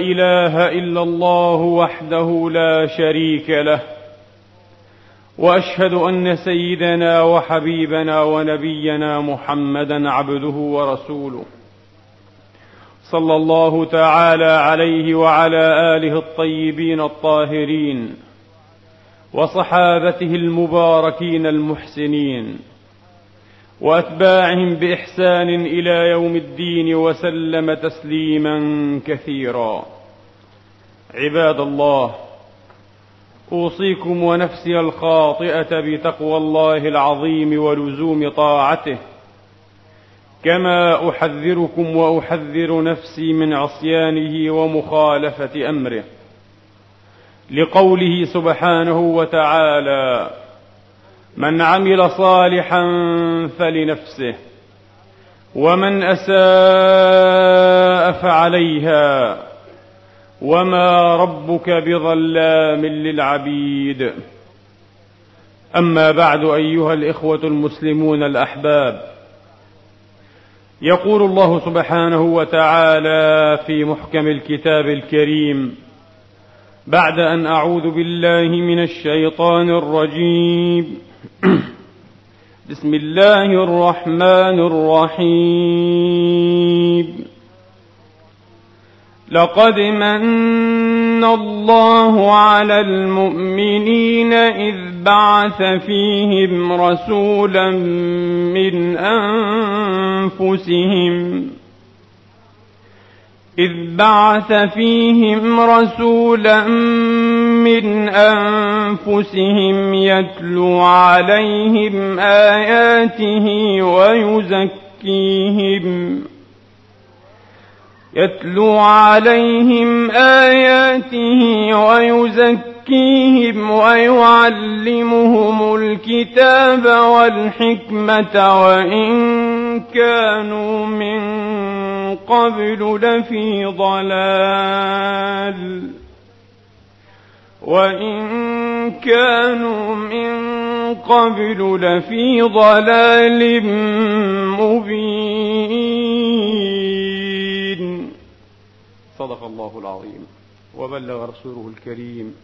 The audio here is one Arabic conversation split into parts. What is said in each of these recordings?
إله إلا الله وحده لا شريك له وأشهد أن سيدنا وحبيبنا ونبينا محمدا عبده ورسوله صلى الله تعالى عليه وعلى آله الطيبين الطاهرين وصحابته المباركين المحسنين. واتباعهم بإحسان إلى يوم الدين وسلم تسليما كثيرا. عباد الله أوصيكم ونفسي الخاطئة بتقوى الله العظيم ولزوم طاعته. كما أحذركم وأحذر نفسي من عصيانه ومخالفة أمره. لقوله سبحانه وتعالى من عمل صالحا فلنفسه ومن أساء فعليها وما ربك بظلام للعبيد. أما بعد أيها الإخوة المسلمون الأحباب يقول الله سبحانه وتعالى في محكم الكتاب الكريم بعد أن أعوذ بالله من الشيطان الرجيم. بسم الله الرحمن الرحيم. لقد من الله على المؤمنين إذ بعث فيهم رسولا من أنفسهم إذ بعث فيهم رسولا من أنفسهم يتلو عليهم آياته ويزكيهم. يتلو عليهم آياته ويزكيهم ويعلمهم الكتاب والحكمة وإن كانوا من قبل لفي ضلال. وإن كانوا من قبل لفي ضلال مبين. صدق الله العظيم. وبلغ رسوله الكريم.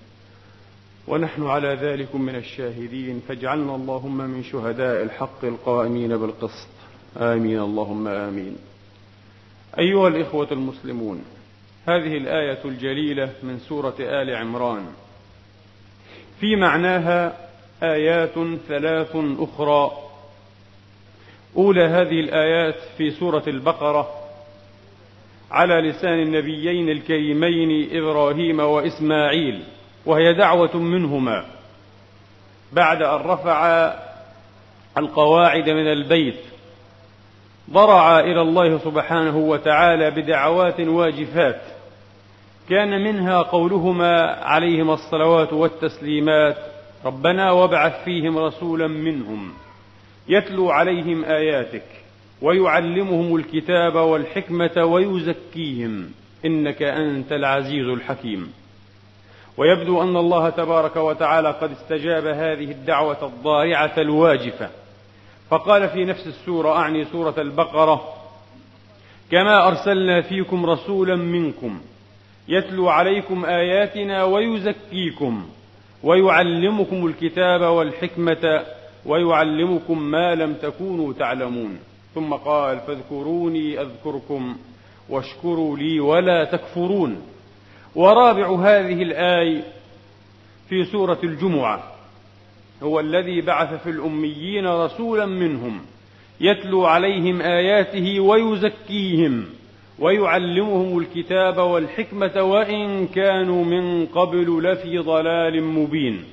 ونحن على ذلك من الشاهدين. فاجعلنا اللهم من شهداء الحق القائمين بالقسط. آمين. اللهم آمين. أيها الإخوة المسلمون هذه الآية الجليلة من سورة آل عمران. في معناها آيات ثلاث أخرى. أولى هذه الآيات في سورة البقرة على لسان النبيين الكريمين إبراهيم وإسماعيل وهي دعوة منهما. بعد أن رفع القواعد من البيت ضرع إلى الله سبحانه وتعالى بدعوات واجفات كان منها قولهما عليهما الصلوات والتسليمات ربنا وابعث فيهم رسولا منهم يتلو عليهم آياتك ويعلمهم الكتاب والحكمة ويزكيهم إنك أنت العزيز الحكيم. ويبدو أن الله تبارك وتعالى قد استجاب هذه الدعوة الضارعة الواجفة. فقال في نفس السورة أعني سورة البقرة كما أرسلنا فيكم رسولا منكم يتلو عليكم آياتنا ويزكيكم ويعلمكم الكتاب والحكمة ويعلمكم ما لم تكونوا تعلمون. ثم قال فاذكروني أذكركم واشكروا لي ولا تكفرون. ورابع هذه الآية في سورة الجمعة هو الذي بعث في الأميين رسولا منهم يتلو عليهم آياته ويزكيهم ويعلمهم الكتاب والحكمة وإن كانوا من قبل لفي ضلال مبين.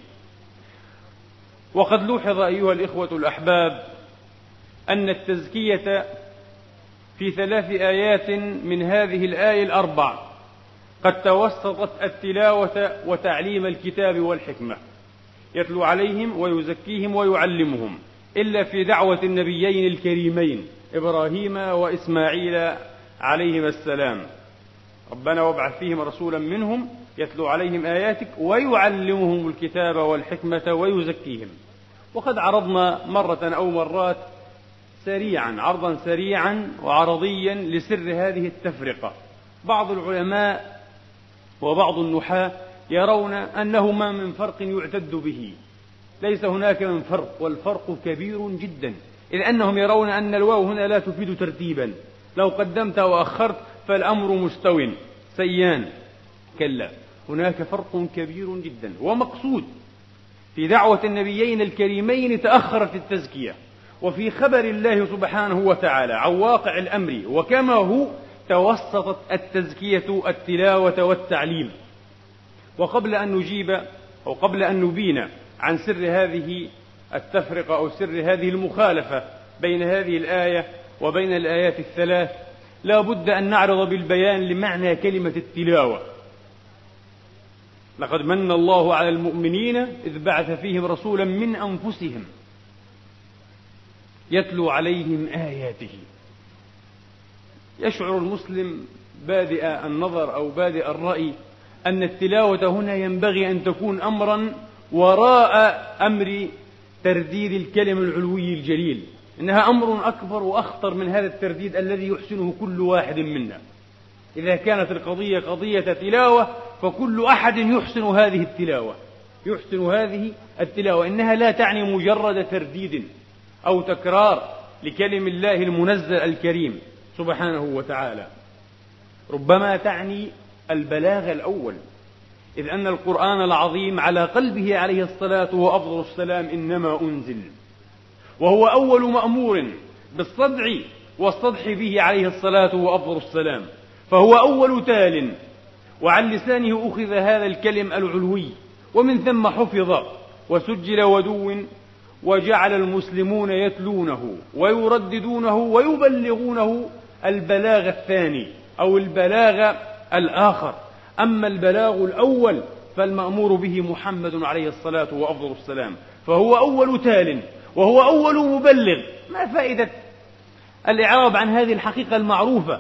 وقد لوحظ أيها الإخوة الأحباب أن التزكية في ثلاث آيات من هذه الآية الأربع قد توسطت التلاوة وتعليم الكتاب والحكمة. يتلو عليهم ويزكيهم ويعلمهم إلا في دعوة النبيين الكريمين إبراهيم وإسماعيل عليهما السلام. ربنا وابعث فيهم رسولا منهم يتلو عليهم آياتك ويعلمهم الكتاب والحكمة ويزكيهم. وقد عرضنا مرة أو مرات سريعا عرضا سريعا وعرضيا لسر هذه التفرقة. بعض العلماء وبعض النحاة يرون أنه ما من فرق يعتد به. ليس هناك من فرق والفرق كبير جدا. إذ أنهم يرون أن الواو هنا لا تفيد ترتيبا. لو قدمت وأخرت فالأمر مستو. سيان كلا. هناك فرق كبير جدا. ومقصود في دعوة النبيين الكريمين تأخرت التزكية. وفي خبر الله سبحانه وتعالى عن واقع الأمر. وكما هو توسطت التزكية التلاوة والتعليم. وقبل أن نجيب أو قبل أن نبين عن سر هذه التفرقة أو سر هذه المخالفة بين هذه الآية وبين الآيات الثلاث لا بد أن نعرض بالبيان لمعنى كلمة التلاوة. لقد من الله على المؤمنين إذ بعث فيهم رسولا من أنفسهم يتلو عليهم آياته. يشعر المسلم بادئ النظر أو بادئ الرأي أن التلاوة هنا ينبغي أن تكون أمرا وراء أمر ترديد الكلم العلوي الجليل إنها أمر أكبر وأخطر من هذا الترديد الذي يحسنه كل واحد منا. إذا كانت القضية قضية تلاوة فكل أحد يحسن هذه التلاوة يحسن هذه التلاوة. إنها لا تعني مجرد ترديد أو تكرار لكلم الله المنزل الكريم سبحانه وتعالى. ربما تعني البلاغ الأول إذ أن القرآن العظيم على قلبه عليه الصلاة وأفضل السلام إنما أنزل وهو أول مأمور بالصدع والصدح به عليه الصلاة وأفضل السلام فهو أول تال وعن لسانه أخذ هذا الكلم العلوي ومن ثم حفظ وسجل ودو وجعل المسلمون يتلونه ويرددونه ويبلغونه البلاغ الثاني أو البلاغ الآخر. أما البلاغ الأول فالمأمور به محمد عليه الصلاة وأفضل السلام. فهو أول تال وهو أول مبلغ. ما فائدة الإعراب عن هذه الحقيقة المعروفة؟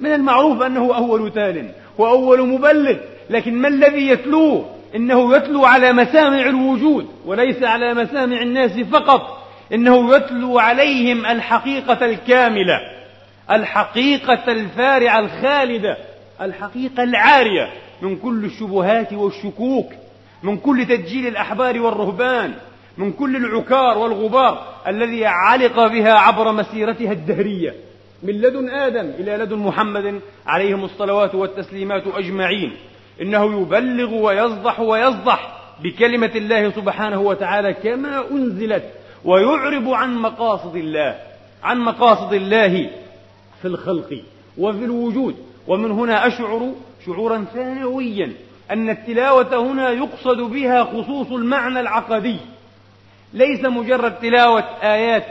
من المعروف أنه أول تال وأول مبلغ. لكن ما الذي يتلوه؟ إنه يتلو على مسامع الوجود وليس على مسامع الناس فقط. إنه يتلو عليهم الحقيقة الكاملة الحقيقة الفارعة الخالدة. الحقيقة العارية من كل الشبهات والشكوك من كل تدجيل الأحبار والرهبان من كل العكار والغبار الذي علق بها عبر مسيرتها الدهرية. من لدن آدم إلى لدن محمد عليهم الصلوات والتسليمات أجمعين. إنه يبلغ ويصدح ويصدح بكلمة الله سبحانه وتعالى كما أنزلت ويعرب عن مقاصد الله عن مقاصد الله في الخلق وفي الوجود. ومن هنا أشعر شعورا ثانويا أن التلاوة هنا يقصد بها خصوص المعنى العقدي. ليس مجرد تلاوة آيات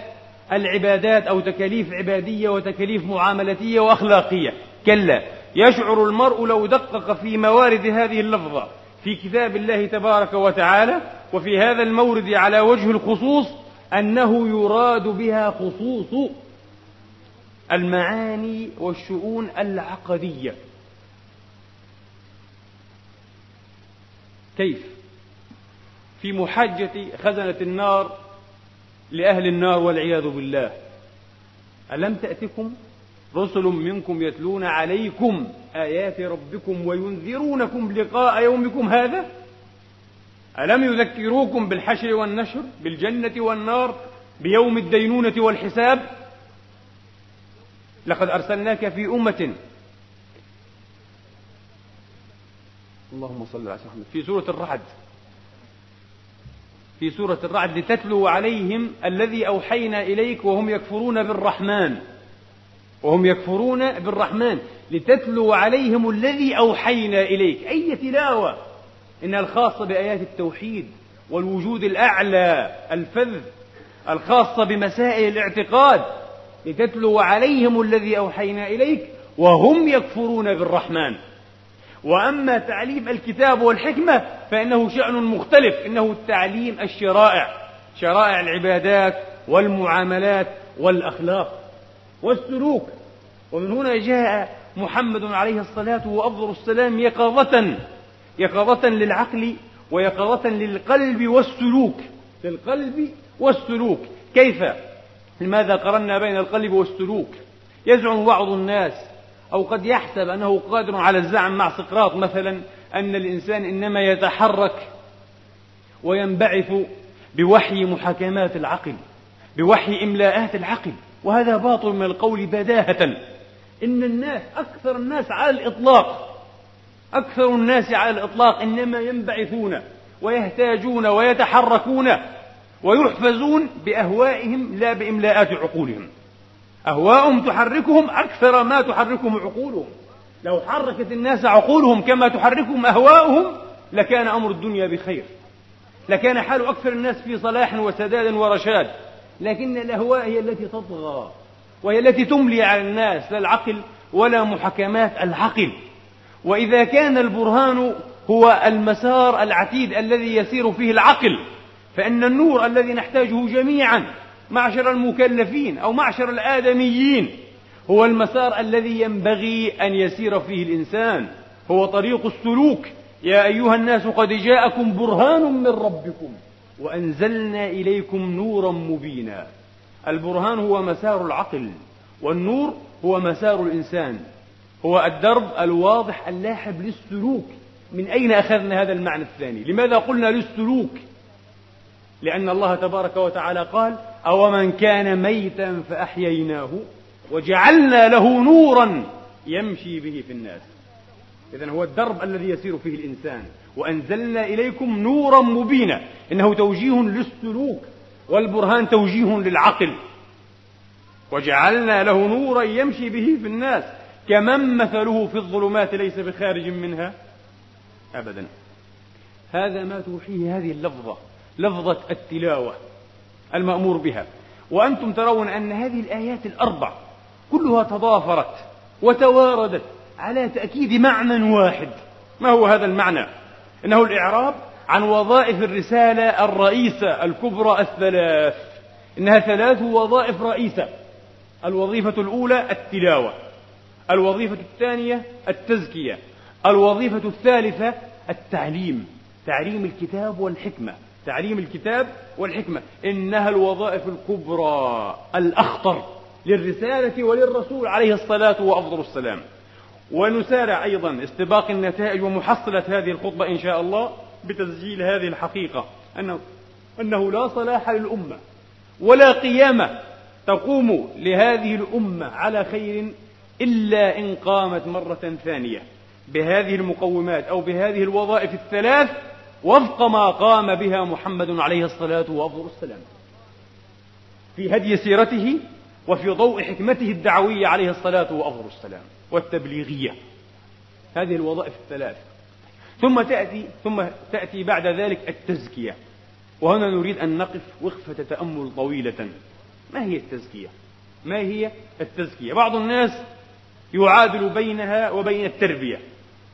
العبادات أو تكاليف عبادية وتكاليف معاملتية وأخلاقية. كلا يشعر المرء لو دقق في موارد هذه اللفظة في كتاب الله تبارك وتعالى وفي هذا المورد على وجه الخصوص أنه يراد بها خصوص المعاني والشؤون العقدية. كيف؟ في محاجة خزنة النار لأهل النار والعياذ بالله. ألم تأتكم رسل منكم يتلون عليكم آيات ربكم وينذرونكم لقاء يومكم هذا؟ ألم يذكروكم بالحشر والنشر بالجنة والنار بيوم الدينونة والحساب؟ لقد أرسلناك في أمة. اللهم صل على محمد. في سورة الرعد. في سورة الرعد لتتلو عليهم الذي أوحينا إليك وهم يكفرون بالرحمن. وهم يكفرون بالرحمن. لتتلو عليهم الذي أوحينا إليك. أي تلاوة؟ إنها الخاصة بآيات التوحيد والوجود الأعلى الفذ الخاصة بمسائل الاعتقاد. لتتلو عليهم الذي أوحينا إليك وهم يكفرون بالرحمن. وأما تعليم الكتاب والحكمة فإنه شأن مختلف إنه تعليم الشرائع شرائع العبادات والمعاملات والأخلاق والسلوك. ومن هنا جاء محمد عليه الصلاة وأفضل السلام يقظة يقظة للعقل ويقظة للقلب والسلوك للقلب والسلوك. كيف؟ لماذا قرنا بين القلب والسلوك؟ يزعم بعض الناس أو قد يحسب أنه قادر على الزعم مع سقراط مثلا أن الإنسان إنما يتحرك وينبعث بوحي محاكمات العقل بوحي إملاءات العقل. وهذا باطل من القول بداهة. إن الناس أكثر الناس على الإطلاق أكثر الناس على الإطلاق إنما ينبعثون ويهتاجون ويتحركون ويحفزون بأهوائهم لا بإملاءات عقولهم. أهواءهم تحركهم أكثر ما تحركهم عقولهم. لو حركت الناس عقولهم كما تحركهم أهواؤهم لكان أمر الدنيا بخير. لكان حال أكثر الناس في صلاح وسداد ورشاد. لكن الأهواء هي التي تطغى وهي التي تملي على الناس لا العقل ولا محكمات العقل. وإذا كان البرهان هو المسار العتيد الذي يسير فيه العقل فإن النور الذي نحتاجه جميعا معشر المكلفين أو معشر الآدميين هو المسار الذي ينبغي أن يسير فيه الإنسان. هو طريق السلوك. يا أيها الناس قد جاءكم برهان من ربكم وأنزلنا إليكم نورا مبينا. البرهان هو مسار العقل والنور هو مسار الإنسان. هو الدرب الواضح اللاحب للسلوك. من أين أخذنا هذا المعنى الثاني؟ لماذا قلنا للسلوك؟ لأن الله تبارك وتعالى قال أو من كان ميتا فأحييناه وجعلنا له نورا يمشي به في الناس. إذا هو الدرب الذي يسير فيه الإنسان. وأنزلنا إليكم نورا مبينا. إنه توجيه للسلوك والبرهان توجيه للعقل. وجعلنا له نورا يمشي به في الناس. كمن مثله في الظلمات ليس بخارج منها؟ أبدا. هذا ما توحيه هذه اللفظة. لفظة التلاوة المأمور بها. وأنتم ترون أن هذه الآيات الأربع كلها تضافرت وتواردت على تأكيد معنى واحد. ما هو هذا المعنى؟ إنه الإعراب عن وظائف الرسالة الرئيسة الكبرى الثلاث. إنها ثلاث وظائف رئيسة. الوظيفة الأولى التلاوة. الوظيفة الثانية التزكية. الوظيفة الثالثة التعليم. تعليم الكتاب والحكمة. تعليم الكتاب والحكمة. إنها الوظائف الكبرى الأخطر للرسالة وللرسول عليه الصلاة وأفضل السلام. ونسارع أيضا استباق النتائج ومحصلة هذه الخطبة إن شاء الله بتسجيل هذه الحقيقة. أنه, أنه لا صلاح للأمة ولا قيامة تقوم لهذه الأمة على خير إلا إن قامت مرة ثانية. بهذه المقومات أو بهذه الوظائف الثلاث وفق ما قام بها محمد عليه الصلاة والسلام في هدي سيرته وفي ضوء حكمته الدعوية عليه الصلاة والسلام والتبليغية. هذه الوظائف الثلاث. ثم تأتي ثم تأتي بعد ذلك التزكية. وهنا نريد أن نقف وقفة تأمل طويلة. ما هي التزكية؟ ما هي التزكية؟ بعض الناس يعادل بينها وبين التربية.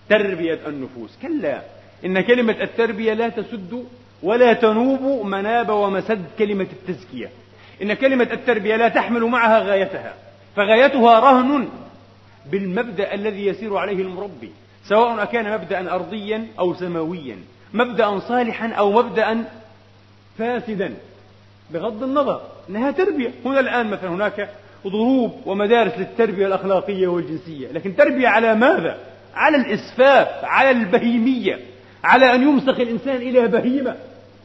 تربية النفوس. كلا. إن كلمة التربية لا تسد ولا تنوب مناب ومسد كلمة التزكية. إن كلمة التربية لا تحمل معها غايتها فغايتها رهن بالمبدأ الذي يسير عليه المربي سواء أكان مبدأ أرضيا أو سماويا مبدأ صالحا أو مبدأ فاسدا. بغض النظر إنها تربية. هنا الآن مثلا هناك ضروب ومدارس للتربية الأخلاقية والجنسية. لكن تربية على ماذا؟ على الإسفاف على البهيمية. على أن يمسخ الإنسان إلى بهيمة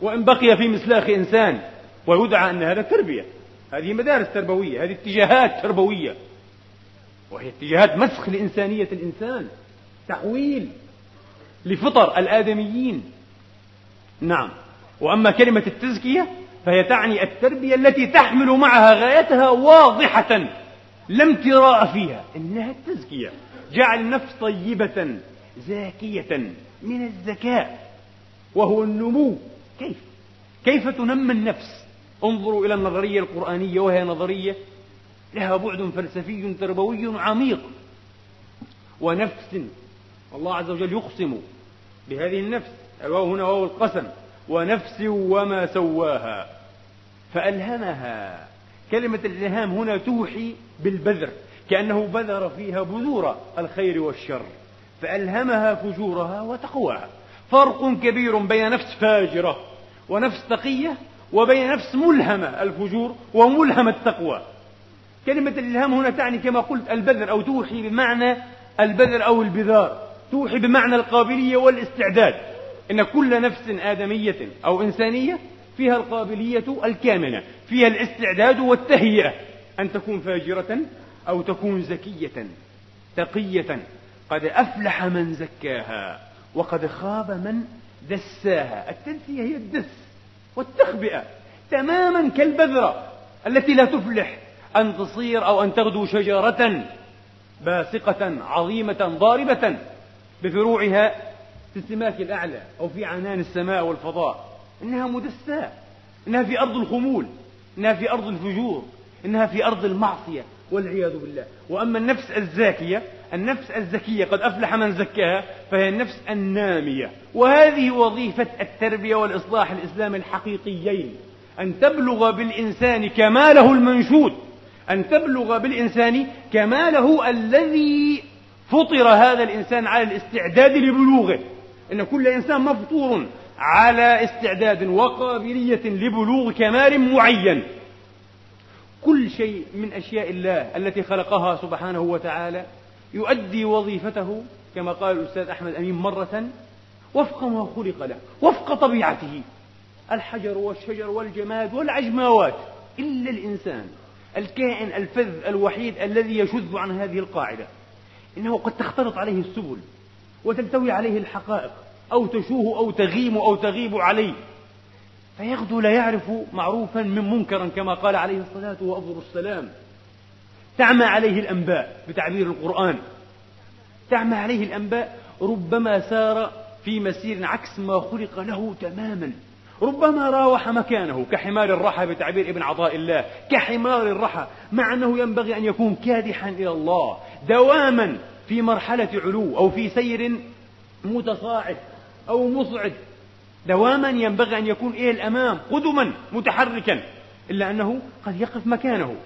وإن بقي في مسلاخ إنسان ويدعى أن هذا تربية. هذه مدارس تربوية هذه اتجاهات تربوية. وهي اتجاهات مسخ لإنسانية الإنسان تحويل لفطر الآدميين. نعم. وأما كلمة التزكية فهي تعني التربية التي تحمل معها غايتها واضحة لا امتراء فيها إنها التزكية. جعل النفس طيبة. زاكية من الذكاء وهو النمو. كيف؟ كيف تنمى النفس؟ انظروا إلى النظرية القرآنية وهي نظرية لها بعد فلسفي تربوي عميق. ونفس الله عز وجل يقسم بهذه النفس الواو هنا واو القسم. ونفس وما سواها فألهمها. كلمة الإلهام هنا توحي بالبذر كأنه بذر فيها بذور الخير والشر. فألهمها فجورها وتقواها. فرق كبير بين نفس فاجرة ونفس تقية وبين نفس ملهمة الفجور وملهمة التقوى. كلمة الإلهام هنا تعني كما قلت البذر أو توحي بمعنى البذر أو البذار. توحي بمعنى القابلية والاستعداد. إن كل نفس آدمية أو إنسانية فيها القابلية الكامنة فيها الاستعداد والتهيئة أن تكون فاجرة أو تكون زكية تقية. قد أفلح من زكاها وقد خاب من دساها. التدسية هي الدس والتخبئة تماما كالبذرة التي لا تفلح. أن تصير أو أن تغدو شجرة باسقة عظيمة ضاربة بفروعها في السماك الأعلى أو في عنان السماء والفضاء. إنها مدساة. إنها في أرض الخمول. إنها في أرض الفجور. إنها في أرض المعصية والعياذ بالله. وأما النفس الزاكية النفس الزكية قد أفلح من زكاها فهي النفس النامية. وهذه وظيفة التربية والإصلاح الإسلام الحقيقيين. أن تبلغ بالإنسان كماله المنشود. أن تبلغ بالإنسان كماله الذي فطر هذا الإنسان على الاستعداد لبلوغه. إن كل إنسان مفطور على استعداد وقابلية لبلوغ كمال معين. كل شيء من أشياء الله التي خلقها سبحانه وتعالى يؤدي وظيفته كما قال الأستاذ أحمد أمين مرة وفق ما خلق له وفق طبيعته. الحجر والشجر والجماد والعجماوات إلا الإنسان الكائن الفذ الوحيد الذي يشذ عن هذه القاعدة. إنه قد تختلط عليه السبل وتلتوي عليه الحقائق أو تشوه أو تغيم أو تغيب عليه. فيغدو لا يعرف معروفا من منكرا كما قال عليه الصلاة وأفضل السلام تعمى عليه الأنباء بتعبير القرآن. تعمى عليه الأنباء ربما سار في مسير عكس ما خلق له تماما. ربما راوح مكانه كحمار الرحى بتعبير ابن عطاء الله كحمار الرحى مع أنه ينبغي أن يكون كادحا إلى الله دواما في مرحلة علو أو في سير متصاعد أو مصعد. دواما ينبغي أن يكون إلى الأمام قدما متحركا إلا أنه قد يقف مكانه.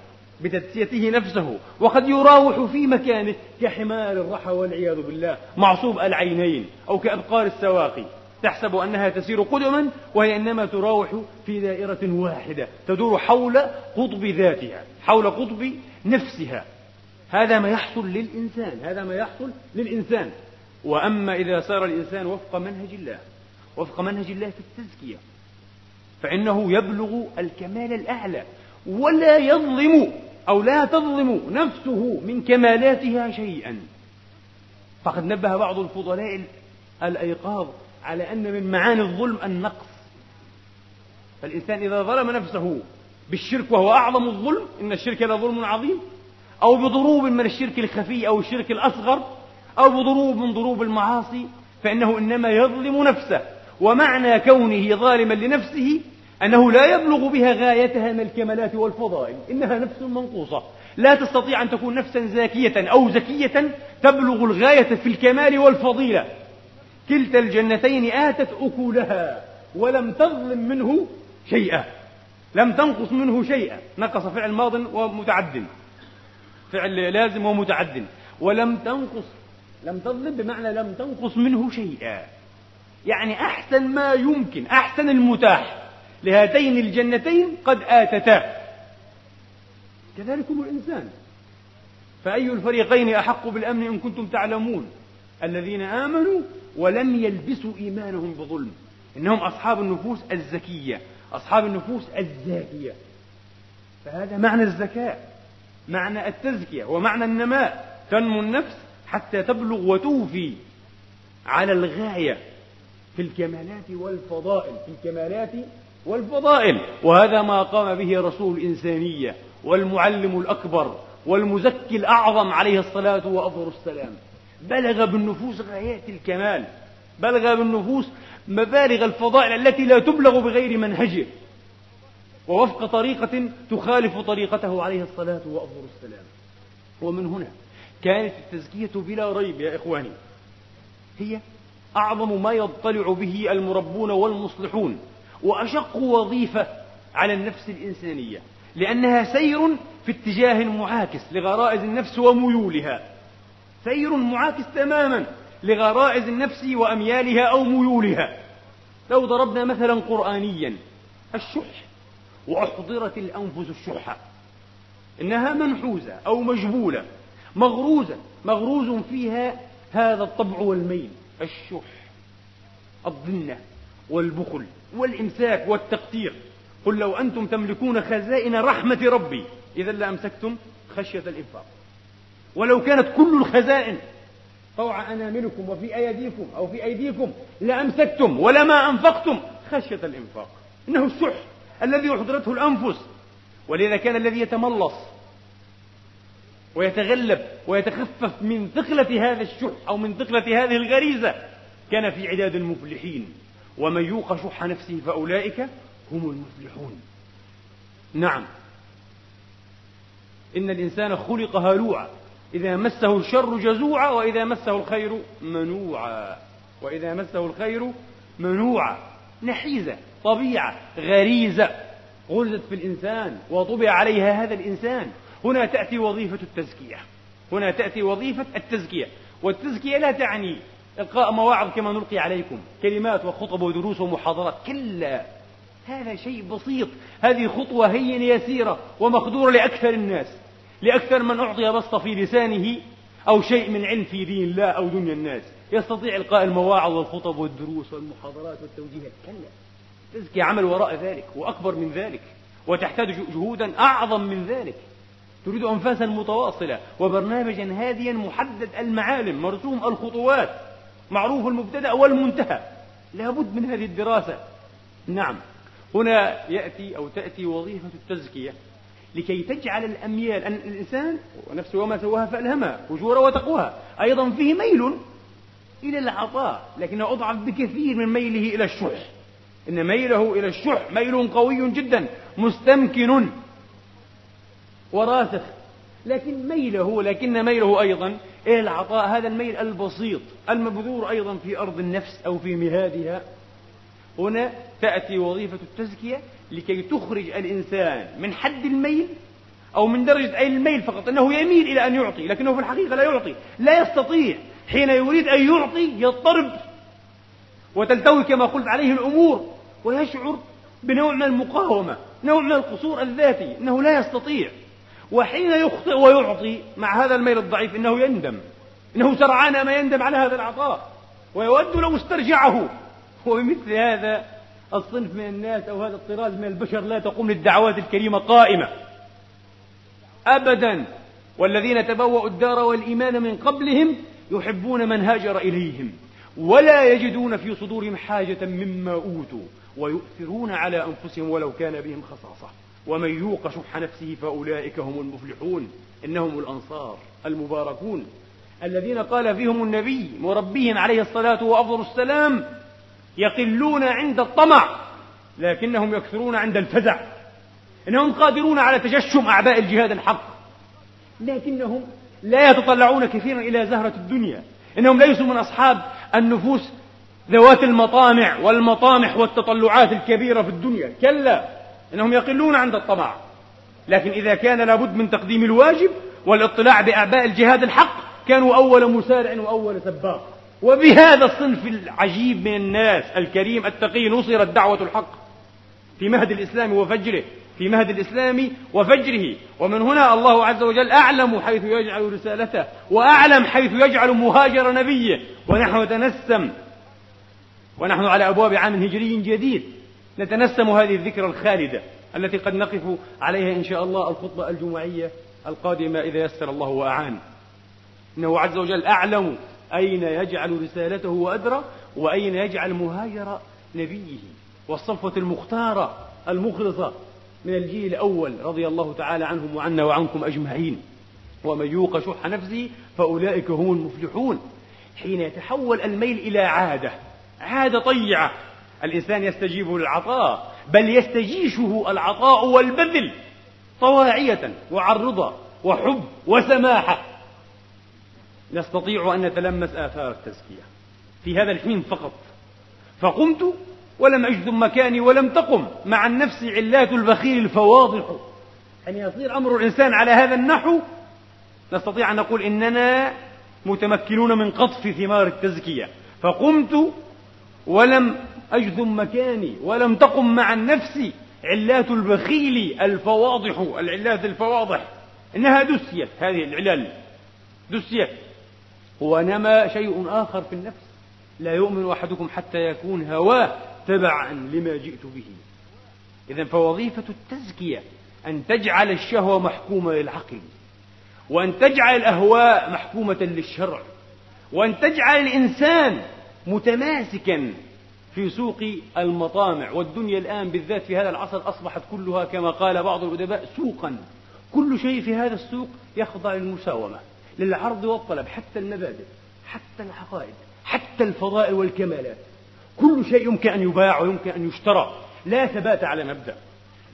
بتدسيته نفسه وقد يراوح في مكانه كحمار الرحى والعياذ بالله معصوب العينين أو كأبقار السواقي تحسب أنها تسير قدما وهي إنما تراوح في دائرة واحدة تدور حول قطب ذاتها حول قطب نفسها. هذا ما يحصل للإنسان هذا ما يحصل للإنسان. وأما إذا سار الإنسان وفق منهج الله وفق منهج الله في التزكية فإنه يبلغ الكمال الأعلى ولا يظلم أو لا تظلم نفسه من كمالاتها شيئا. فقد نبه بعض الفضلاء الأيقاظ على أن من معاني الظلم النقص. فالإنسان إذا ظلم نفسه بالشرك وهو أعظم الظلم إن الشرك لظلم عظيم. أو بضروب من الشرك الخفي أو الشرك الأصغر أو بضروب من ضروب المعاصي فإنه إنما يظلم نفسه. ومعنى كونه ظالما لنفسه أنه لا يبلغ بها غايتها من الكمالات والفضائل إنها نفس منقوصة. لا تستطيع أن تكون نفسا زاكية أو زكية تبلغ الغاية في الكمال والفضيلة. كلتا الجنتين آتت أكلها ولم تظلم منه شيئا. لم تنقص منه شيئا. نقص فعل ماض ومتعد. فعل لازم ومتعد. ولم تنقص لم تظلم بمعنى لم تنقص منه شيئا. يعني أحسن ما يمكن أحسن المتاح. لهاتين الجنتين قد آتتا. كذلكم الإنسان. فأي الفريقين أحق بالأمن إن كنتم تعلمون؟ الذين آمنوا ولم يلبسوا إيمانهم بظلم. إنهم أصحاب النفوس الزكية أصحاب النفوس الزاكية فهذا معنى الزكاة معنى التزكية ومعنى النماء. تنمو النفس حتى تبلغ وتوفي على الغاية في الكمالات والفضائل في الكمالات والفضائل وهذا ما قام به رسول الإنسانية والمعلم الأكبر والمزكي الأعظم عليه الصلاة وأفضل السلام. بلغ بالنفوس غايات الكمال بلغ بالنفوس مبالغ الفضائل التي لا تبلغ بغير منهجه. ووفق طريقة تخالف طريقته عليه الصلاة وأفضل السلام. ومن هنا كانت التزكية بلا ريب يا إخواني هي أعظم ما يضطلع به المربون والمصلحون. وأشق وظيفة على النفس الإنسانية لأنها سير في اتجاه معاكس لغرائز النفس وميولها. سير معاكس تماما لغرائز النفس وأميالها أو ميولها. لو ضربنا مثلا قرآنيا الشح وأحضرت الأنفس الشح إنها منحوزة أو مجبولة مغروزة مغروز فيها هذا الطبع والميل الشح الضنة. والبخل والإمساك والتقتير. قل لو أنتم تملكون خزائن رحمة ربي إذا لأمسكتم خشية الإنفاق. ولو كانت كل الخزائن طوع أناملكم وفي أيديكم أو في أيديكم لأمسكتم ولما أنفقتم خشية الإنفاق. إنه الشح الذي أحضرته الأنفس. ولذا كان الذي يتملص ويتغلب ويتخفف من ثقلة هذا الشح أو من ثقلة هذه الغريزة كان في عداد المفلحين. ومن يوق شح نفسه فأولئك هم المفلحون. نعم. إن الإنسان خلق هلوعا. إذا مسه الشر جزوعا وإذا مسه الخير منوعا. وإذا مسه الخير منوعا. نحيزة طبيعة غريزة. غرزت في الإنسان وطبع عليها هذا الإنسان. هنا تأتي وظيفة التزكية. هنا تأتي وظيفة التزكية. والتزكية لا تعني إلقاء مواعظ كما نلقي عليكم. كلمات وخطب ودروس ومحاضرات. كلا. هذا شيء بسيط. هذه خطوة هين يسيرة ومقدورة لأكثر الناس. لأكثر من أعطي بسط في لسانه أو شيء من علم في دين الله أو دنيا الناس. يستطيع إلقاء المواعظ والخطب والدروس والمحاضرات والتوجيهات. كلا. تزكي عمل وراء ذلك وأكبر من ذلك وتحتاج جهودا أعظم من ذلك. تريد أنفاسا متواصلة وبرنامجا هاديا محدد المعالم مرسوم الخطوات. معروف المبتدأ والمنتهى. لابد من هذه الدراسة. نعم. هنا يأتي أو تأتي وظيفة التزكية لكي تجعل الأميال أن الإنسان ونفسه وما سواها فألهمها فجورا وتقواها. أيضا فيه ميل إلى العطاء لكنه أضعف بكثير من ميله إلى الشح. إن ميله إلى الشح ميل قوي جدا مستمكن. وراسخ لكن ميله لكن ميله أيضا إلى العطاء هذا الميل البسيط المبذور أيضا في أرض النفس أو في مهادها. هنا تأتي وظيفة التزكية لكي تخرج الإنسان من حد الميل أو من درجة أي الميل فقط أنه يميل إلى أن يعطي لكنه في الحقيقة لا يعطي لا يستطيع حين يريد أن يعطي يضطرب. وتلتوي كما قلت عليه الأمور ويشعر بنوع من المقاومة نوع من القصور الذاتي أنه لا يستطيع. وحين يخطئ ويعطي مع هذا الميل الضعيف إنه يندم. إنه سرعان ما يندم على هذا العطاء. ويود لو استرجعه. وبمثل هذا الصنف من الناس أو هذا الطراز من البشر لا تقوم للدعوات الكريمة قائمة. أبدا. والذين تبوأوا الدار والإيمان من قبلهم يحبون من هاجر إليهم. ولا يجدون في صدورهم حاجة مما أوتوا. ويؤثرون على أنفسهم ولو كان بهم خصاصة. ومن يوق شح نفسه فأولئك هم المفلحون إنهم الأنصار المباركون. الذين قال فيهم النبي مربيهم عليه الصلاة وأفضل السلام يقلون عند الطمع لكنهم يكثرون عند الفزع. إنهم قادرون على تجشم أعباء الجهاد الحق لكنهم لا يتطلعون كثيرا إلى زهرة الدنيا. إنهم ليسوا من أصحاب النفوس ذوات المطامع والمطامح والتطلعات الكبيرة في الدنيا. كلا إنهم يقلون عند الطمع. لكن إذا كان لابد من تقديم الواجب والاطلاع بأعباء الجهاد الحق كانوا أول مسارع وأول سباق. وبهذا الصنف العجيب من الناس الكريم التقي نصرت دعوة الحق في مهد الإسلام وفجره في مهد الإسلام وفجره. ومن هنا الله عز وجل أعلم حيث يجعل رسالته وأعلم حيث يجعل مهاجر نبيه. ونحن نتنسم. ونحن على أبواب عام هجري جديد. نتنسم هذه الذكرى الخالدة التي قد نقف عليها إن شاء الله الخطبة الجمعية القادمة إذا يسر الله وأعان. إنه عز وجل أعلم أين يجعل رسالته وأدرى وأين يجعل مهاجر نبيه والصفوة المختارة المخلصة من الجيل الأول رضي الله تعالى عنهم وعنا وعنكم أجمعين. ومن يوق شح نفسه فأولئك هم المفلحون. حين يتحول الميل إلى عادة عادة طيعة الإنسان يستجيب للعطاء بل يستجيشه العطاء والبذل طواعية وعن وحب وسماحة. نستطيع أن نتلمس آثار التزكية في هذا الحين فقط. فقمت ولم أجذم مكاني ولم تقم. مع النفس علات البخيل الفواضح. أن يصير أمر الإنسان على هذا النحو نستطيع أن نقول إننا متمكنون من قطف ثمار التزكية. فقمت ولم أجذم مكاني ولم تقم مع النفس علات البخيل الفواضح العلات الفواضح. إنها دسيت هذه العلل. دسيت. ونما شيء آخر في النفس. لا يؤمن أحدكم حتى يكون هواه تبعا لما جئت به. إذا فوظيفة التزكية أن تجعل الشهوة محكومة للعقل وأن تجعل الأهواء محكومة للشرع وأن تجعل الإنسان متماسكا في سوق المطامع والدنيا الآن بالذات في هذا العصر أصبحت كلها كما قال بعض الأدباء سوقا. كل شيء في هذا السوق يخضع للمساومة للعرض والطلب حتى المبادئ حتى العقائد حتى الفضائل والكمالات. كل شيء يمكن أن يباع ويمكن أن يشترى. لا ثبات على مبدأ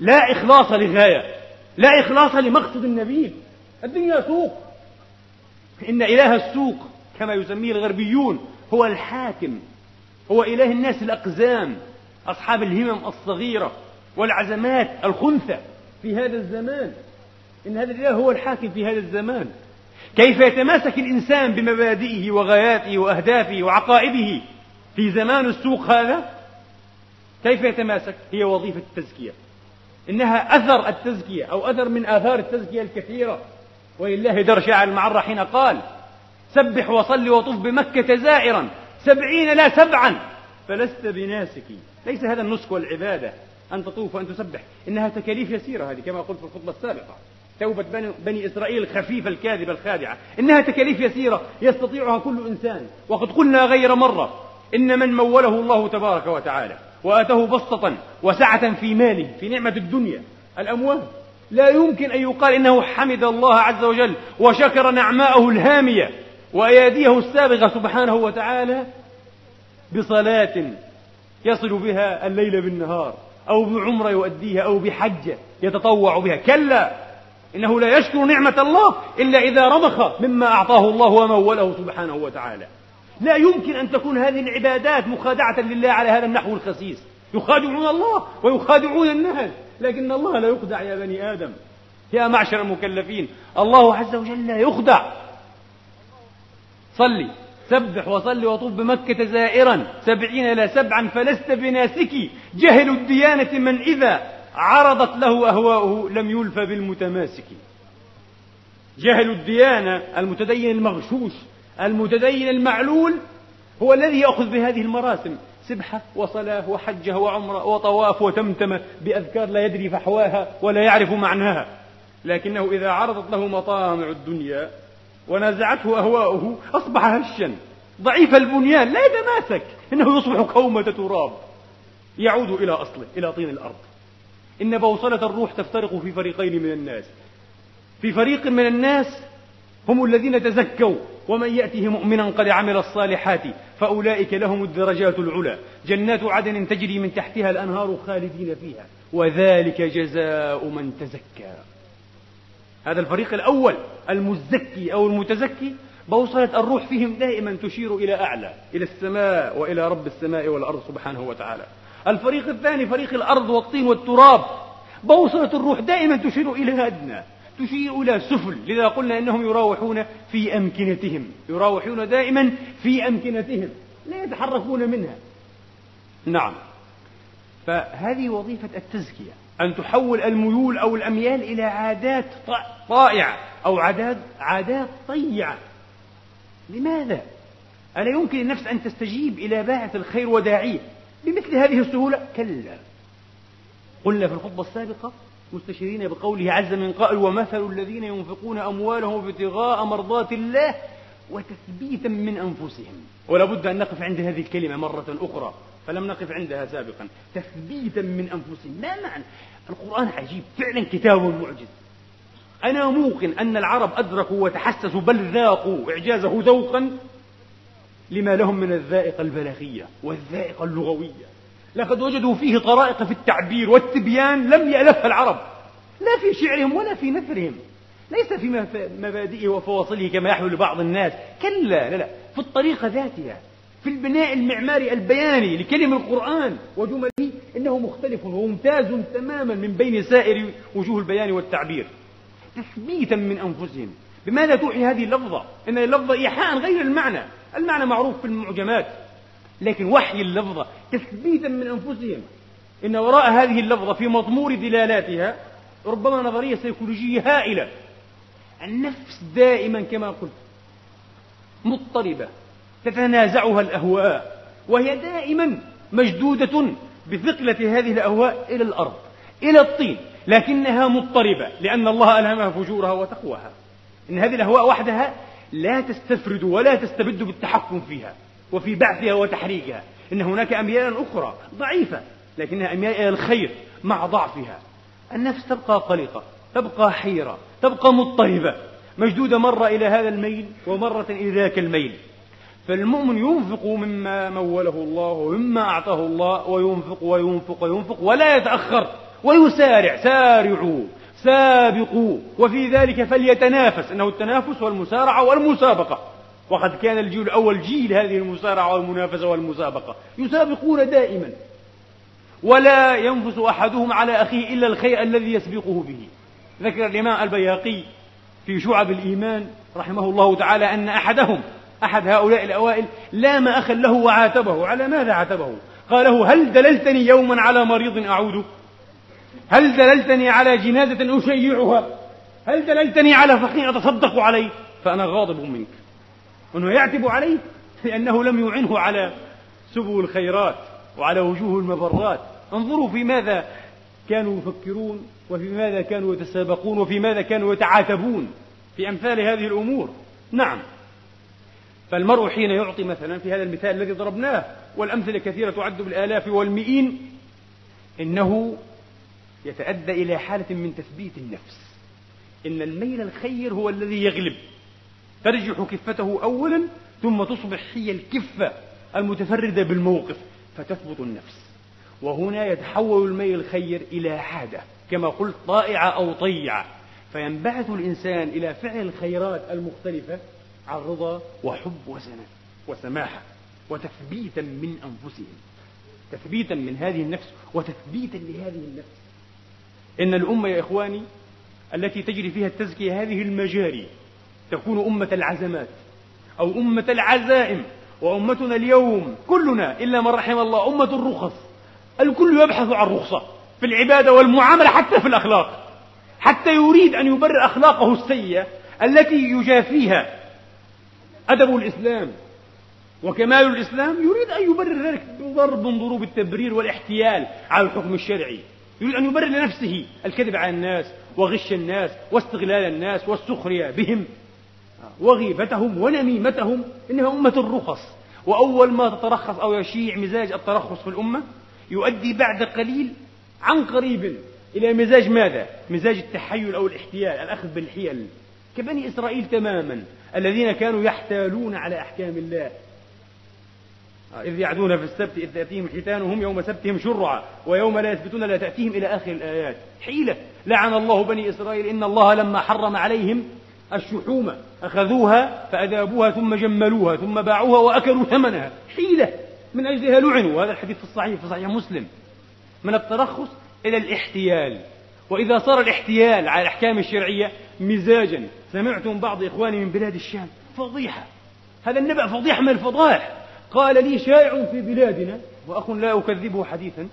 لا إخلاص لغاية لا إخلاص لمقصد النبيل الدنيا سوق. إن إله السوق كما يسميه الغربيون هو الحاكم هو إله الناس الأقزام أصحاب الهمم الصغيرة والعزمات الخنثى في هذا الزمان. إن هذا الإله هو الحاكم في هذا الزمان. كيف يتماسك الإنسان بمبادئه وغاياته وأهدافه وعقائده في زمان السوق هذا؟ كيف يتماسك؟ هي وظيفة التزكية. إنها أثر التزكية أو أثر من آثار التزكية الكثيرة. ولله در شاعر المعرة حين قال سبح وصل وطف بمكة زائرا. سبعين لا سبعا. فلست بناسك. ليس هذا النسك والعبادة أن تطوف وأن تسبح. إنها تكاليف يسيرة هذه كما قلت في الخطبة السابقة. توبة بني, إسرائيل الخفيفة الكاذبة الخادعة. إنها تكاليف يسيرة يستطيعها كل إنسان. وقد قلنا غير مرة إن من موله الله تبارك وتعالى وآتاه بسطة وسعة في ماله في نعمة الدنيا. الأموال. لا يمكن أن يقال إنه حمد الله عز وجل وشكر نعماءه الهامية. وأياديه السابغة سبحانه وتعالى بصلاة يصل بها الليل بالنهار أو بعمرة يؤديها أو بحجة يتطوع بها. كلا! إنه لا يشكر نعمة الله إلا إذا رضخ مما أعطاه الله وموله سبحانه وتعالى. لا يمكن أن تكون هذه العبادات مخادعة لله على هذا النحو الخسيس. يخادعون الله ويخادعون الناس. لكن الله لا يخدع يا بني آدم. يا معشر المكلفين. الله عز وجل لا يخدع. صلي. سبح وصل وطوف بمكة زائرا. سبعين لا سبعا فلست بناسك. جهل الديانة من إذا عرضت له أهواؤه لم يلف بالمتماسك. جهل الديانة المتدين المغشوش المتدين المعلول هو الذي يأخذ بهذه المراسم. سبحة وصلاة وحجة وعمرة وطواف وتمتمة بأذكار لا يدري فحواها ولا يعرف معناها. لكنه إذا عرضت له مطامع الدنيا ونازعته أهواؤه أصبح هشا. ضعيف البنيان لا يتماسك إنه يصبح كومة تراب. يعود إلى أصله إلى طين الأرض. إن بوصلة الروح تفترق في فريقين من الناس. في فريق من الناس هم الذين تزكوا. ومن يأته مؤمنا قد عمل الصالحات فأولئك لهم الدرجات العلى. جنات عدن تجري من تحتها الأنهار خالدين فيها. وذلك جزاء من تزكى. هذا الفريق الأول المزكي أو المتزكي بوصلة الروح فيهم دائما تشير إلى أعلى إلى السماء وإلى رب السماء والأرض سبحانه وتعالى. الفريق الثاني فريق الأرض والطين والتراب بوصلة الروح دائما تشير إلى أدنى تشير إلى سفل. لذا قلنا إنهم يراوحون في أمكنتهم يراوحون دائما في أمكنتهم لا يتحركون منها. نعم. فهذه وظيفة التزكية. أن تحول الميول أو الأميال إلى عادات طائعة أو عادات عادات طيعة لماذا؟ ألا يمكن النفس أن تستجيب إلى باعث الخير وداعيه بمثل هذه السهولة؟ كلا قلنا في الخطبة السابقة مستشيرين بقوله عز من قائل ومثل الذين ينفقون أموالهم ابتغاء مرضات الله وتثبيتا من أنفسهم ولا بد أن نقف عند هذه الكلمة مرة أخرى فلم نقف عندها سابقا. تثبيتا من أنفسهم. ما معنى؟ القرآن عجيب. فعلا كتاب معجز. أنا موقن أن العرب أدركوا وتحسسوا بل ذاقوا إعجازه ذوقا لما لهم من الذائقة البلاغية والذائقة اللغوية. لقد وجدوا فيه طرائق في التعبير والتبيان لم يألفها العرب. لا في شعرهم ولا في نثرهم. ليس في مبادئه وفواصله كما يحمل بعض الناس. كلا لا لا. في الطريقة ذاتها. في البناء المعماري البياني لكلمة القرآن وجمله إنه مختلف وممتاز تماما من بين سائر وجوه البيان والتعبير. تثبيتا من أنفسهم. بماذا توحي هذه اللفظة؟ إن اللفظة إيحاء غير المعنى. المعنى معروف في المعجمات. لكن وحي اللفظة تثبيتا من أنفسهم. إن وراء هذه اللفظة في مضمور دلالاتها ربما نظرية سيكولوجية هائلة. النفس دائما كما قلت مضطربة. تتنازعها الأهواء وهي دائما مشدودة بثقلة هذه الأهواء إلى الأرض إلى الطين لكنها مضطربة لأن الله ألهمها فجورها وتقواها. إن هذه الأهواء وحدها لا تستفرد ولا تستبد بالتحكم فيها وفي بعثها وتحريكها. إن هناك أميال أخرى ضعيفة لكنها أميال إلى الخير مع ضعفها. النفس تبقى قلقة تبقى حيرة تبقى مضطربة. مشدودة مرة إلى هذا الميل ومرة إلى ذاك الميل. فالمؤمن ينفق مما موله الله ومما أعطاه الله وينفق وينفق وينفق ولا يتأخر ويسارع سارعوا سابقوا وفي ذلك فليتنافس إنه التنافس والمسارعة والمسابقة. وقد كان الجيل الأول جيل هذه المسارعة والمنافسة والمسابقة. يسابقون دائما. ولا ينفس أحدهم على أخيه إلا الخير الذي يسبقه به. ذكر الإمام البياقي في شعب الإيمان رحمه الله تعالى أن أحدهم أحد هؤلاء الأوائل لام اخا له وعاتبه. على ماذا عاتبه؟ قال له هل دللتني يوما على مريض أعوده؟ هل دللتني على جنازة أشيعها؟ هل دللتني على فقير أتصدق عليه؟ فأنا غاضب منك. أنه يعتب عليه لأنه لم يعنه على سبل الخيرات وعلى وجوه المبرات. انظروا في ماذا كانوا يفكرون وفي ماذا كانوا يتسابقون وفي ماذا كانوا يتعاتبون في أمثال هذه الأمور. نعم. فالمرء حين يعطي مثلا في هذا المثال الذي ضربناه والأمثلة كثيرة تعد بالآلاف والمئين إنه يتأدى إلى حالة من تثبيت النفس. إن الميل الخير هو الذي يغلب. ترجح كفته أولا ثم تصبح هي الكفة المتفردة بالموقف فتثبت النفس. وهنا يتحول الميل الخير إلى عادة كما قلت طائعة أو طيعة. فينبعث الإنسان إلى فعل الخيرات المختلفة عن رضا وحب وسنة وسماحة وتثبيتا من أنفسهم. تثبيتا من هذه النفس وتثبيتا لهذه النفس. إن الأمة يا إخواني التي تجري فيها التزكية هذه المجاري تكون أمة العزمات أو أمة العزائم وأمتنا اليوم كلنا إلا من رحم الله أمة الرخص. الكل يبحث عن رخصة في العبادة والمعاملة حتى في الأخلاق. حتى يريد أن يبرر أخلاقه السيئة التي يجافيها أدب الإسلام وكمال الإسلام يريد أن يبرر ذلك بضرب من ضروب التبرير والاحتيال على الحكم الشرعي. يريد أن يبرر لنفسه الكذب على الناس وغش الناس واستغلال الناس والسخرية بهم. وغيبتهم ونميمتهم إنها أمة الرخص. وأول ما تترخص أو يشيع مزاج الترخص في الأمة يؤدي بعد قليل عن قريب إلى مزاج ماذا؟ مزاج التحيل أو الاحتيال الأخذ بالحيل. كبني إسرائيل تماما الذين كانوا يحتالون على أحكام الله. إذ يعدون في السبت إذ تأتيهم حيتانهم يوم سبتهم شرعا ويوم لا يثبتون لا تأتيهم إلى آخر الآيات. حيلة. لعن الله بني إسرائيل إن الله لما حرم عليهم الشحوم أخذوها فأذابوها ثم جملوها ثم باعوها وأكلوا ثمنها. حيلة. من أجلها لعنوا. وهذا الحديث في الصحيح في صحيح مسلم. من الترخص إلى الاحتيال. وإذا صار الاحتيال على الأحكام الشرعية مزاجا. سمعتم بعض إخواني من بلاد الشام. فضيحة. هذا النبأ فضيحة من الفضائح. قال لي شائع في بلادنا وأخ لا أكذبه حديثا.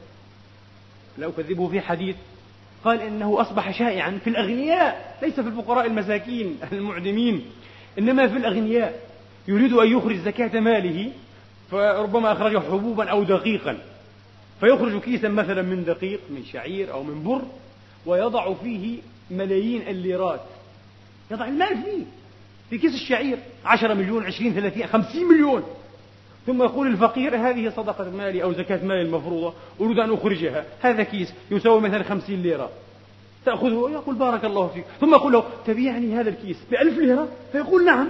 لا أكذبه في حديث. قال إنه أصبح شائعا في الأغنياء ليس في الفقراء المساكين المعدمين إنما في الأغنياء. يريد أن يخرج زكاة ماله فربما أخرج حبوبا أو دقيقا. فيخرج كيسا مثلا من دقيق من شعير أو من بر ويضع فيه ملايين الليرات يضع المال فيه في كيس الشعير عشرة مليون عشرين ثلاثين خمسين مليون. ثم يقول الفقير هذه صدقة مالي أو زكاة مالي المفروضة أريد أن أخرجها. هذا كيس يساوي مثلا خمسين ليرة. تأخذه يقول بارك الله فيك. ثم يقول له تبيعني هذا الكيس بألف ليرة؟ فيقول نعم.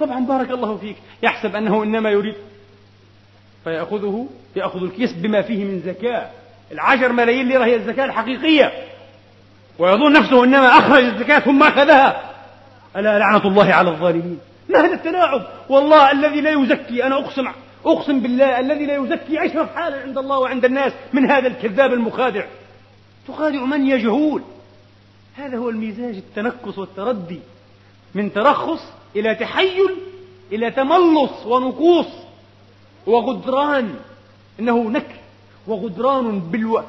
طبعا بارك الله فيك. يحسب أنه إنما يريد. فيأخذه يأخذ الكيس بما فيه من زكاة. العشر ملايين ليرة هي الزكاة الحقيقية. ويظن نفسه إنما أخرج الزكاة ثم أخذها. ألا لعنة الله على الظالمين. ما هذا التلاعب؟ والله الذي لا يزكي أنا أقسم أقسم بالله الذي لا يزكي أشرف حالا عند الله وعند الناس من هذا الكذاب المخادع. تخادع من يجهول هذا هو المزاج التنكس والتردي. من ترخص إلى تحيل إلى تملص ونقوص. وغدران إنه نكر. وغدران بالو...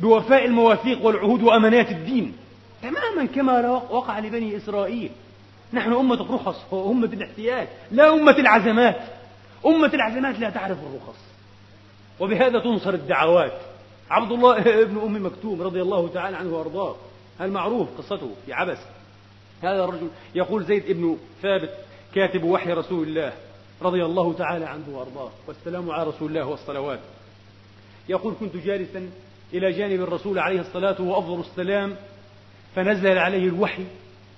بوفاء المواثيق والعهود وأمانات الدين. تماما كما وقع لبني إسرائيل. نحن أمة الرخص وأمة الاحتياج لا أمة العزمات. أمة العزمات لا تعرف الرخص. وبهذا تنصر الدعوات. عبد الله بن أم مكتوم رضي الله تعالى عنه وأرضاه. المعروف قصته في عبس؟ هذا الرجل يقول زيد بن ثابت كاتب وحي رسول الله رضي الله تعالى عنه وأرضاه. والسلام على رسول الله والصلوات. يقول كنت جالسا إلى جانب الرسول عليه الصلاة وأفضل السلام فنزل عليه الوحي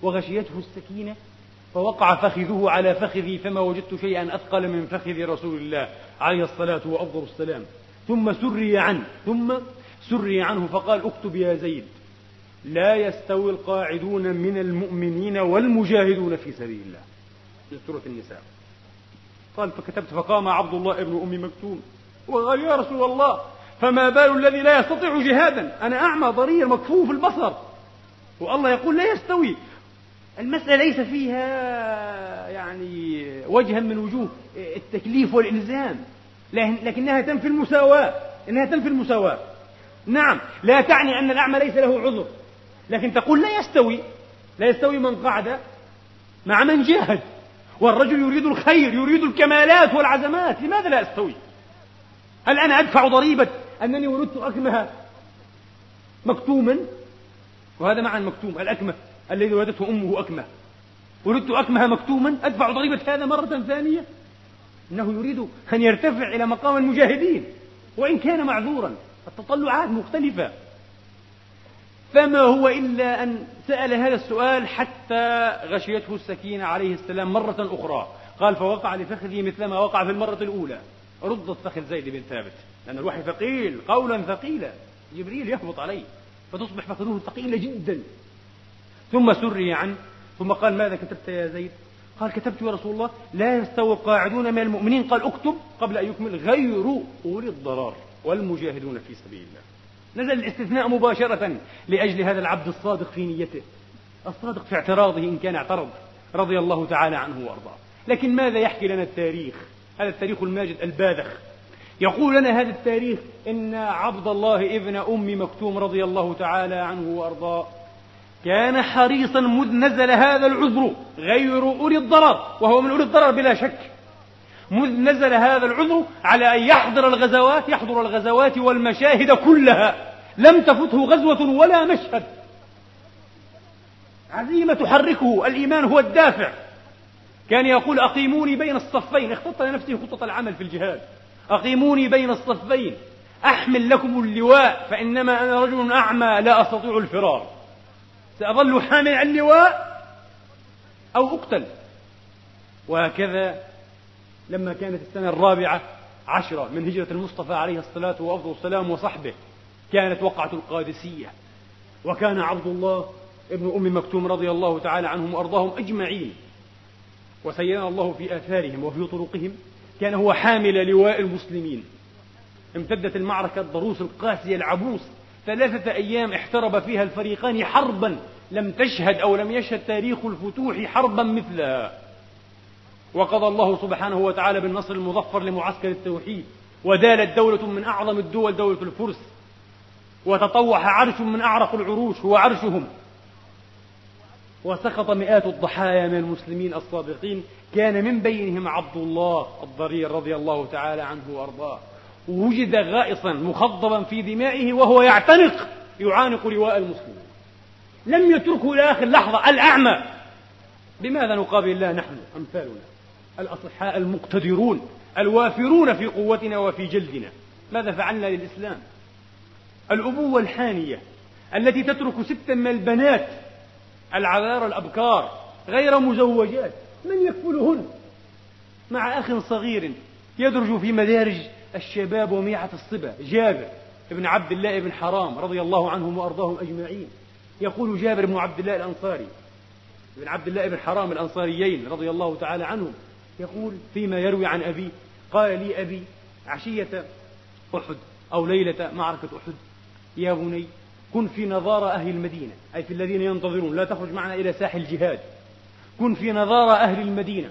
وغشيته السكينة فوقع فخذه على فخذي فما وجدت شيئا أثقل من فخذ رسول الله عليه الصلاة وأفضل السلام. ثم سري عنه ثم سري عنه فقال اكتب يا زيد لا يستوي القاعدون من المؤمنين والمجاهدون في سبيل الله. من سورة النساء. قال فكتبت فقام عبد الله ابن أم مكتوم. وقال يا رسول الله فما بال الذي لا يستطيع جهادا. أنا أعمى ضرير مكفوف البصر. والله يقول لا يستوي. المسألة ليس فيها يعني وجها من وجوه التكليف والإلزام. لكنها تنفي المساواة. إنها تنفي المساواة. نعم لا تعني أن الأعمى ليس له عذر. لكن تقول لا يستوي. لا يستوي من قعد مع من جاهد. والرجل يريد الخير يريد الكمالات والعزمات. لماذا لا أستوي هل أنا أدفع ضريبة أنني ولدت أكمه مكتوما وهذا معنى المكتوم الأكمة الذي ولدته أمه أكمة. ولدت أكمه مكتوما أدفع ضريبة هذا مرة ثانية. إنه يريد أن يرتفع إلى مقام المجاهدين وإن كان معذورا. التطلعات مختلفة. فما هو إلا أن سأل هذا السؤال حتى غشيته السكينة عليه السلام مرة أخرى. قال فوقع لفخذه مثلما وقع في المرة الأولى. ردت فخذ زيد بن ثابت. لأن الوحي ثقيل قولا ثقيلا. جبريل يهبط عليه فتصبح فخذه ثقيلة جدا. ثم سري عنه ثم قال ماذا كتبت يا زيد؟ قال كتبت يا رسول الله لا يستوي القاعدون من المؤمنين. قال اكتب قبل أن يكمل غير أولي الضرار والمجاهدون في سبيل الله. نزل الاستثناء مباشرة لأجل هذا العبد الصادق في نيته. الصادق في اعتراضه إن كان اعترض رضي الله تعالى عنه وأرضاه. لكن ماذا يحكي لنا التاريخ؟ هذا التاريخ الماجد الباذخ. يقول لنا هذا التاريخ إن عبد الله ابن أم مكتوم رضي الله تعالى عنه وأرضاه كان حريصا مذ نزل هذا العذر غير أولي الضرر وهو من أولي الضرر بلا شك. مذ نزل هذا العذر على أن يحضر الغزوات يحضر الغزوات والمشاهد كلها. لم تفته غزوة ولا مشهد. عزيمة تحركه الإيمان هو الدافع. كان يقول أقيموني بين الصفين اختط لنفسه خطة العمل في الجهاد. أقيموني بين الصفين. أحمل لكم اللواء فإنما أنا رجل أعمى لا أستطيع الفرار. سأظل حامل اللواء أو أقتل. وهكذا لما كانت السنة الرابعة عشرة من هجرة المصطفى عليه الصلاة والسلام وصحبه كانت وقعة القادسية. وكان عبد الله ابن أم مكتوم رضي الله تعالى عنهم وأرضاهم أجمعين. وسيرنا الله في آثارهم وفي طرقهم. كان هو حامل لواء المسلمين. امتدت المعركة الضروس القاسية العبوس. ثلاثة أيام احترب فيها الفريقان حربا. لم تشهد أو لم يشهد تاريخ الفتوح حربا مثلها. وقضى الله سبحانه وتعالى بالنصر المظفر لمعسكر التوحيد. ودالت دولة من أعظم الدول دولة الفرس. وتطوح عرش من أعرق العروش. هو عرشهم. وسقط مئات الضحايا من المسلمين الصادقين كان من بينهم عبد الله الضرير رضي الله تعالى عنه وأرضاه. وجد غائصا مخضبا في دمائه وهو يعتنق يعانق لواء المسلمين. لم يتركه إلى آخر لحظة الأعمى. بماذا نقابل الله نحن أمثالنا؟ الأصحاء المقتدرون الوافرون في قوتنا وفي جلدنا. ماذا فعلنا للإسلام؟ الأبوة الحانية التي تترك ستا من البنات العذارى الأبكار غير مزوجات من يكفلهن؟ مع أخ صغير يدرج في مدارج الشباب وميعة الصبا جابر بن عبد الله بن حرام رضي الله عنهم وأرضاهم أجمعين. يقول جابر بن عبد الله الأنصاري بن عبد الله بن حرام الأنصاريين رضي الله تعالى عنهم يقول فيما يروي عن أبيه قال لي أبي عشية أحد أو ليلة معركة أحد يا بني كن في نظار أهل المدينة أي في الذين ينتظرون لا تخرج معنا إلى ساحل الجهاد. كن في نظار أهل المدينة.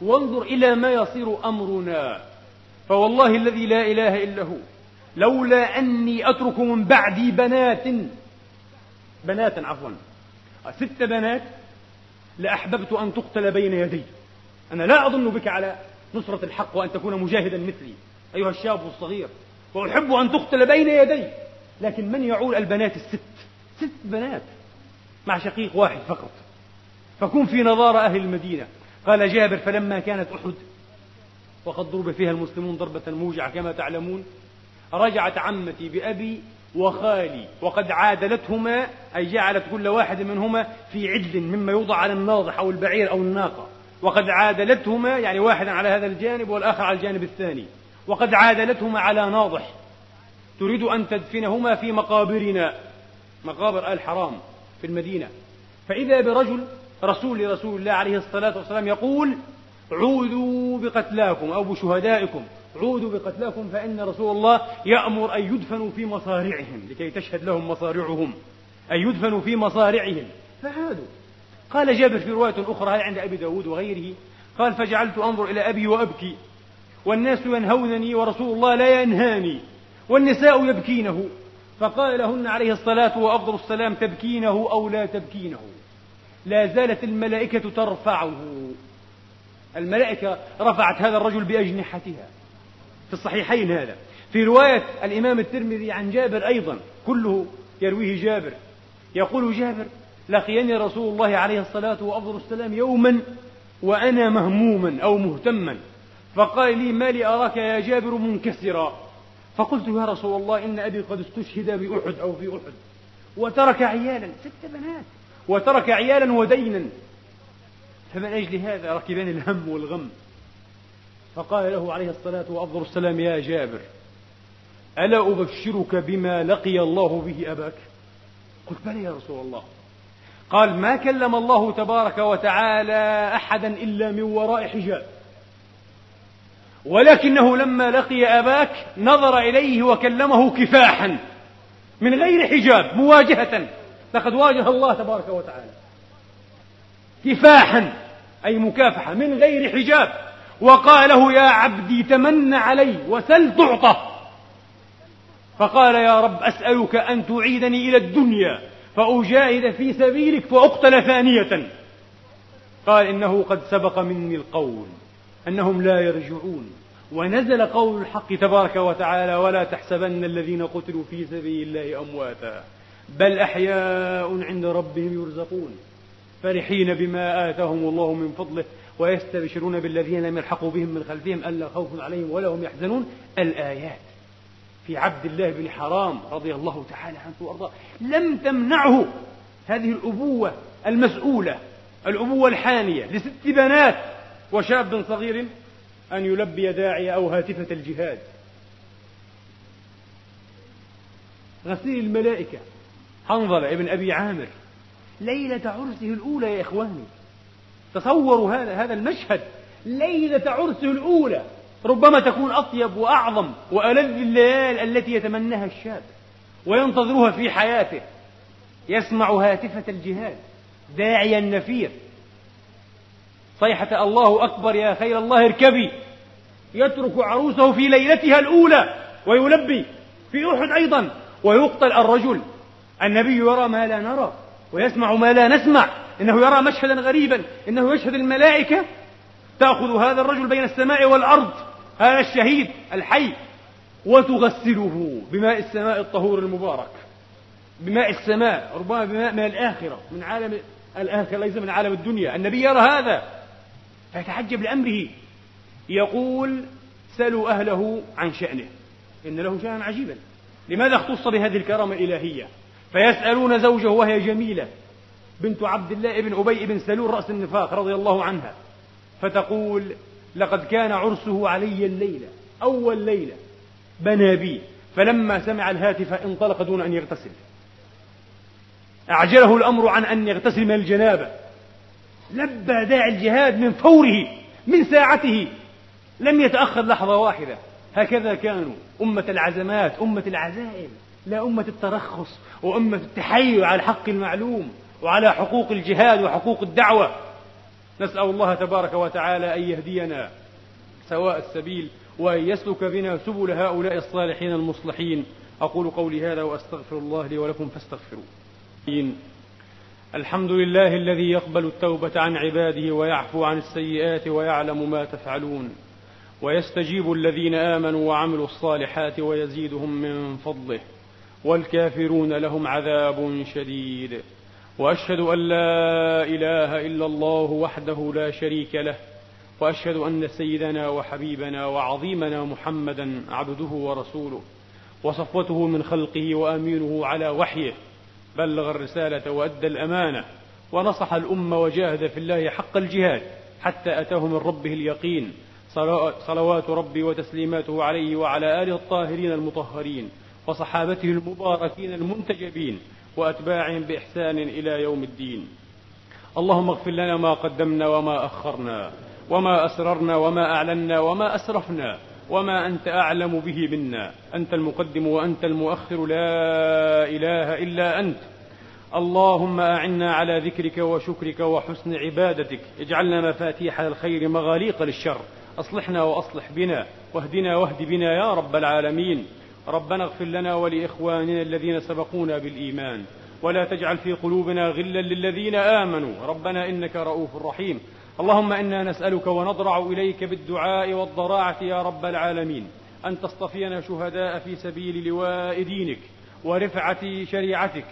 وانظر إلى ما يصير أمرنا. فوالله الذي لا إله إلا هو لولا أني أترك من بعدي بنات. بنات عفوا. ست بنات لأحببت أن تقتل بين يدي. أنا لا أظن بك على نصرة الحق وأن تكون مجاهدا مثلي. أيها الشاب الصغير وأحب أن تقتل بين يدي. لكن من يعول البنات الست؟ ست بنات. مع شقيق واحد فقط. فكن في نظار أهل المدينة. قال جابر فلما كانت أحد وقد ضرب فيها المسلمون ضربة موجعة كما تعلمون رجعت عمتي بأبي وخالي وقد عادلتهما أي جعلت كل واحد منهما في عدل مما يوضع على الناضح أو البعير أو الناقة. وقد عادلتهما يعني واحدا على هذا الجانب والآخر على الجانب الثاني. وقد عادلتهما على ناضح. تريد أن تدفنهما في مقابرنا. مقابر آل حرام في المدينة. فإذا برجل رسول رسول الله عليه الصلاة والسلام يقول عودوا بقتلاكم أو بشهدائكم. عودوا بقتلاكم فإن رسول الله يأمر أن يدفنوا في مصارعهم لكي تشهد لهم مصارعهم. أن يدفنوا في مصارعهم. فعادوا. قال جابر في رواية أخرى عند أبي داود وغيره؟ قال فجعلت أنظر إلى أبي وأبكي. والناس ينهونني ورسول الله لا ينهاني. والنساء يبكينه. فقال لهن عليه الصلاة وأفضل السلام تبكينه أو لا تبكينه. لا زالت الملائكة ترفعه. الملائكة رفعت هذا الرجل بأجنحتها. في الصحيحين هذا. في رواية الإمام الترمذي عن جابر أيضا كله يرويه جابر. يقول جابر لقيني رسول الله عليه الصلاة وأفضل السلام يوما وأنا مهموما أو مهتما. فقال لي ما لي أراك يا جابر منكسرا؟ فقلت يا رسول الله إن أبي قد استشهد بأحد أو في أحد. وترك عيالا ست بنات. وترك عيالا ودينا. فمن أجل هذا ركبان الهم والغم. فقال له عليه الصلاة وأفضل السلام يا جابر ألا أبشرك بما لقي الله به أباك؟ قلت بلى يا رسول الله. قال ما كلم الله تبارك وتعالى أحدا إلا من وراء حجاب. ولكنه لما لقي أباك نظر إليه وكلمه كفاحا من غير حجاب مواجهة. لقد واجه الله تبارك وتعالى. كفاحا أي مكافحة من غير حجاب. وقال له يا عبدي تمن علي وسل تعطى فقال يا رب أسألك أن تعيدني إلى الدنيا فأجاهد في سبيلك فأقتل ثانية. قال إنه قد سبق مني القول. أنهم لا يرجعون. ونزل قول الحق تبارك وتعالى ولا تحسبن الذين قتلوا في سبيل الله أمواتا بل أحياء عند ربهم يرزقون. فرحين بما آتاهم الله من فضله ويستبشرون بالذين لم يلحقوا بهم من خلفهم ألا خوف عليهم ولا هم يحزنون. الآيات في عبد الله بن حرام رضي الله تعالى عنه وأرضاه. لم تمنعه هذه الأبوة المسؤولة الأبوة الحانية لست بنات. وشاب صغير أن يلبي داعي أو هاتفة الجهاد. غسيل الملائكة. حنظلة ابن أبي عامر. ليلة عرسه الأولى يا إخواني. تصوروا هذا هذا المشهد. ليلة عرسه الأولى. ربما تكون أطيب وأعظم وألذ الليال التي يتمناها الشاب. وينتظرها في حياته. يسمع هاتفة الجهاد. داعيا النفير صيحة الله أكبر يا خير الله اركبي. يترك عروسه في ليلتها الأولى ويلبي في أحد أيضا. ويقتل الرجل. النبي يرى ما لا نرى ويسمع ما لا نسمع. إنه يرى مشهدا غريبا. إنه يشهد الملائكة. تأخذ هذا الرجل بين السماء والأرض. هذا الشهيد الحي. وتغسله بماء السماء الطهور المبارك. بماء السماء. ربما بماء من الآخرة. من عالم الآخرة ليس من عالم الدنيا. النبي يرى هذا. فيتعجب لأمره. يقول سلوا أهله عن شأنه. إن له شأنا عجيبا. لماذا اختص بهذه الكرامة الإلهية؟ فيسألون زوجه وهي جميلة. بنت عبد الله بن أبي بن سلول رأس النفاق رضي الله عنها. فتقول لقد كان عرسه علي الليلة أول ليلة بنى بي. فلما سمع الهاتف انطلق دون أن يغتسل. أعجله الأمر عن أن يغتسل من الجنابة. لبى داعي الجهاد من فوره من ساعته. لم يتأخر لحظة واحدة. هكذا كانوا أمة العزمات أمة العزائم لا أمة الترخص وأمة التحيي على الحق المعلوم وعلى حقوق الجهاد وحقوق الدعوة. نسأل الله تبارك وتعالى أن يهدينا سواء السبيل وأن يسلك بنا سبل هؤلاء الصالحين المصلحين. أقول قولي هذا وأستغفر الله لي ولكم فاستغفروه. الحمد لله الذي يقبل التوبة عن عباده ويعفو عن السيئات ويعلم ما تفعلون ويستجيب الذين آمنوا وعملوا الصالحات ويزيدهم من فضله والكافرون لهم عذاب شديد وأشهد أن لا إله إلا الله وحده لا شريك له وأشهد أن سيدنا وحبيبنا وعظيمنا محمدا عبده ورسوله وصفوته من خلقه وأمينه على وحيه بلغ الرسالة وأدى الأمانة ونصح الأمة وجاهد في الله حق الجهاد حتى أتاه من ربه اليقين. صلوات ربي وتسليماته عليه وعلى آله الطاهرين المطهرين وصحابته المباركين المنتجبين وأتباعهم بإحسان إلى يوم الدين. اللهم اغفر لنا ما قدمنا وما أخرنا وما أسررنا وما أعلنا وما أسرفنا وما أنت أعلم به منا. أنت المقدم وأنت المؤخر. لا إله إلا أنت. اللهم أعنا على ذكرك وشكرك وحسن عبادتك. اجعلنا مفاتيح الخير مغاليق للشر. أصلحنا وأصلح بنا. واهدنا واهد بنا يا رب العالمين. ربنا اغفر لنا ولإخواننا الذين سبقونا بالإيمان. ولا تجعل في قلوبنا غلا للذين آمنوا. ربنا إنك رؤوف رحيم. اللهم إنا نسألك ونضرع إليك بالدعاء والضراعة يا رب العالمين. أن تصطفينا شهداء في سبيل لواء دينك. ورفعة شريعتك.